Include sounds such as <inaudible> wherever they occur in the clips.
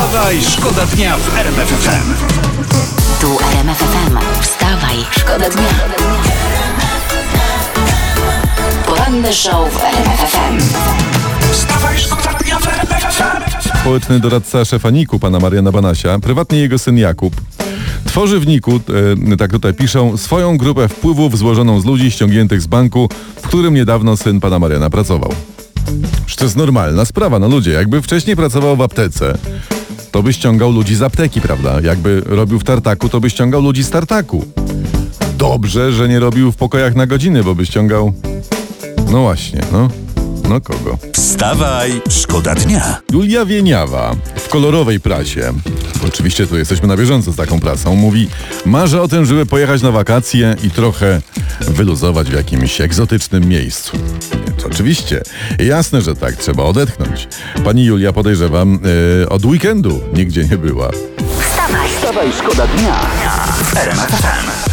Wstawaj, szkoda dnia w RMF FM. Tu RMF FM. Wstawaj, szkoda dnia. Poranny show w RMF FM. Wstawaj, szkoda dnia w RMF FM. Społeczny doradca szefa NIK-u, pana Mariana Banasia, prywatnie jego syn Jakub, tworzy w NIK-u, e, tak tutaj piszą, swoją grupę wpływów złożoną z ludzi ściągniętych z banku, w którym niedawno syn pana Mariana pracował. Że to jest normalna sprawa, no ludzie, jakby wcześniej pracował w aptece, to by ściągał ludzi z apteki, prawda? Jakby robił w tartaku, to by ściągał ludzi z tartaku. Dobrze, że nie robił w pokojach na godziny, bo by ściągał... No właśnie, no. No kogo? Wstawaj, szkoda dnia. Julia Wieniawa w kolorowej prasie, oczywiście tu jesteśmy na bieżąco z taką prasą, mówi marzę o tym, żeby pojechać na wakacje i trochę wyluzować w jakimś egzotycznym miejscu. To oczywiście, jasne, że tak, trzeba odetchnąć. Pani Julia, podejrzewam, yy, od weekendu nigdzie nie była. Wstawaj, Wstawaj, szkoda dnia FM.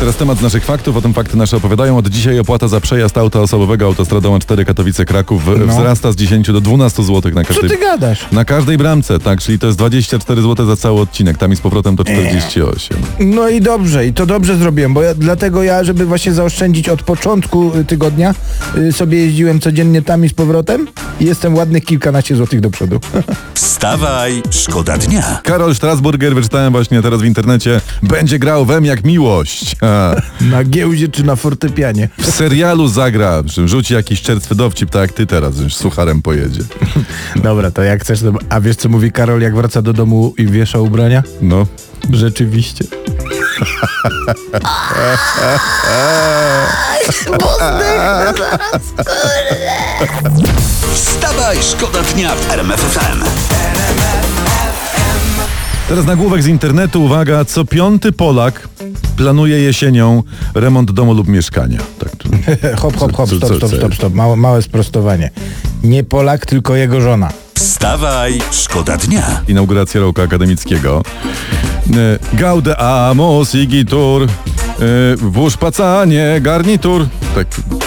Teraz temat z naszych faktów, o tym fakty nasze opowiadają. Od dzisiaj opłata za przejazd auta osobowego autostradą A4 Katowice-Kraków w- wzrasta z 10 do 12 zł na No. Co każdej... ty gadasz? Na każdej bramce, tak, czyli to jest 24 zł za cały odcinek, tam i z powrotem to 48. No i dobrze, i to dobrze zrobiłem, bo ja, dlatego ja, żeby właśnie zaoszczędzić od początku y, tygodnia, y, sobie jeździłem codziennie tam i z powrotem i jestem ładnych kilkanaście złotych do przodu. <laughs> Wstawaj, szkoda dnia. Karol Strasburger, wyczytałem właśnie teraz w internecie, będzie grał wem jak miłość. <laughs> Na giełdzie czy na fortepianie. W serialu zagra, rzuci jakiś czerstwy dowcip, tak jak ty teraz, z sucharem pojedzie. <laughs> Dobra, to jak chcesz, to... a wiesz co mówi Karol, jak wraca do domu i wiesza ubrania? No. Rzeczywiście. Wstawaj, szkoda dnia w RMF FM. Teraz nagłówek z internetu, uwaga, co piąty Polak planuje jesienią remont domu lub mieszkania. Tak, tu. <laughs> hop, hop, hop, stop, stop, stop, stop. Małe, małe sprostowanie. Nie Polak, tylko jego żona. Wstawaj, szkoda dnia. inauguracja roku akademickiego. E, Gaude amos igitur, e, włóż pacanie, garnitur. Tak,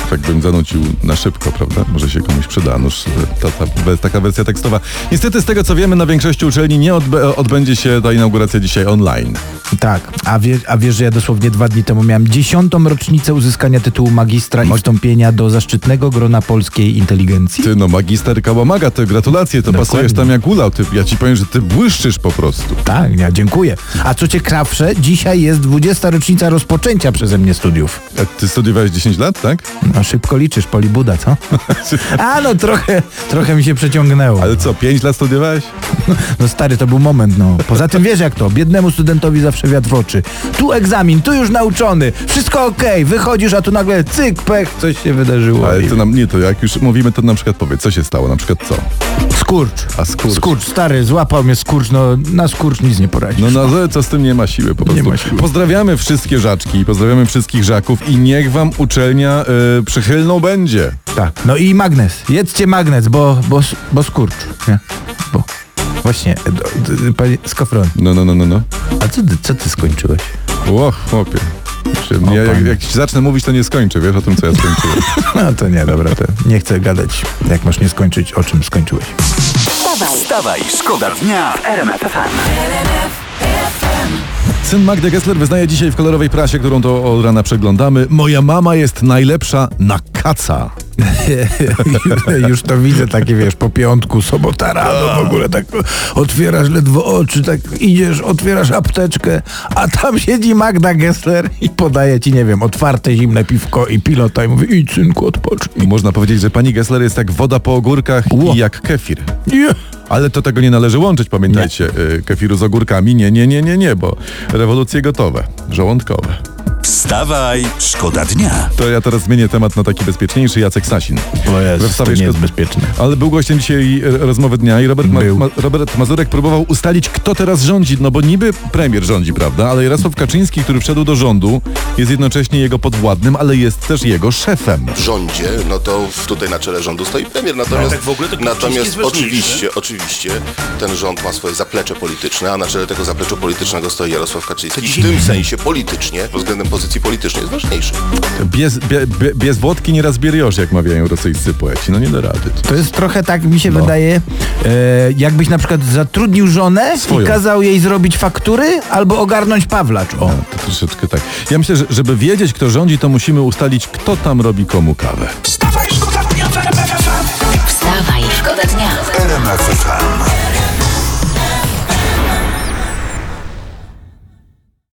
tak bym zanucił na szybko, prawda? Może się komuś przyda. Noż, ta, ta, we- taka wersja tekstowa. Niestety z tego co wiemy, na większości uczelni nie odbę- odbędzie się ta inauguracja dzisiaj online. Tak, a, wie, a wiesz, że ja dosłownie dwa dni temu miałem dziesiątą rocznicę uzyskania tytułu magistra i wstąpienia do zaszczytnego grona polskiej inteligencji. Ty no, magister Kałamaga, to gratulacje, to pasujesz tam jak ulał. Ty, ja ci powiem, że ty błyszczysz po prostu. Tak, ja dziękuję. A co ciekawsze, dzisiaj jest 20. rocznica rozpoczęcia przeze mnie studiów. A ty studiowałeś 10 lat, tak? No szybko liczysz, Polibuda, co? A no trochę, trochę mi się przeciągnęło. Ale co, 5 lat studiowałeś? No stary, to był moment, no. Poza tym wiesz jak to, biednemu studentowi zawsze wiatr w oczy. Tu egzamin, tu już nauczony, wszystko okej, wychodzisz, a tu nagle cyk, pech, coś się wydarzyło. Ale to nam, nie, to jak już mówimy, to na przykład powiedz, co się stało, na przykład co? Skurcz. A skurcz? Skurcz, stary, złapał mnie skurcz, no na skurcz nic nie poradzisz. No na co z tym nie ma siły po prostu. ma siły. Pozdrawiamy wszystkie żaczki, pozdrawiamy wszystkich żaków i niech wam uczelnia y, przychylną będzie. Tak. No i magnes. Jedzcie magnes, bo, bo, bo skurcz. Nie? Bo. Właśnie, e, do- panie Skofron, No, no, no, no, no. a co ty, co ty skończyłeś? Ło, chłopie. Czy Ja, jak, jak zacznę mówić, to nie skończę, wiesz o tym, co ja skończyłem. <laughs> No to nie, dobra, to nie chcę gadać, jak masz nie skończyć, o czym skończyłeś. wstawaj, Wstawaj, szkoda dnia w RMF. Syn Magdy Gessler wyznaje dzisiaj w kolorowej prasie, którą to od rana przeglądamy. Moja mama jest najlepsza na kaca. <laughs> Już to widzę, takie wiesz, po piątku, sobota rano w ogóle tak otwierasz ledwo oczy, tak idziesz, otwierasz apteczkę, a tam siedzi Magda Gessler i podaje ci, nie wiem, otwarte zimne piwko i pilota i mówi, idź synku, odpocznij. Można powiedzieć, że pani Gessler jest jak woda po ogórkach Ło. i jak kefir. Nie. Ale to tego nie należy łączyć, pamiętajcie, y, kefiru z ogórkami. Nie, nie, nie, nie, nie, bo rewolucje gotowe, żołądkowe. Wstawaj, szkoda dnia. To ja teraz zmienię temat na taki bezpieczniejszy, Jacek Sasin. O Jezus, We wstawie to nie jest bezpieczne. Ale był gościem dzisiaj e, rozmowy dnia i Robert, ma, ma, Robert Mazurek próbował ustalić, kto teraz rządzi. No bo niby premier rządzi, prawda? Ale Jarosław Kaczyński, który wszedł do rządu, jest jednocześnie jego podwładnym, ale jest też jego szefem. w rządzie, no to tutaj na czele rządu stoi premier. Natomiast, tak w ogóle to natomiast jest oczywiście, oczywiście ten rząd ma swoje zaplecze polityczne, a na czele tego zaplecza politycznego stoi Jarosław Kaczyński. I w tym sensie politycznie, pod względem pozycji politycznej jest ważniejszy. Bez, bie, bie, bez wodki nie jak mawiają rosyjscy poeci. No nie da rady. To jest trochę tak, mi się No. wydaje, e, jakbyś na przykład zatrudnił żonę Swoją. i kazał jej zrobić faktury albo ogarnąć Pawlacz. O. To troszeczkę tak. Ja myślę, że żeby wiedzieć, kto rządzi, to musimy ustalić, kto tam robi komu kawę. Wstawaj, szkoda dnia w RMF. Wstawaj, szkoda dnia. RMF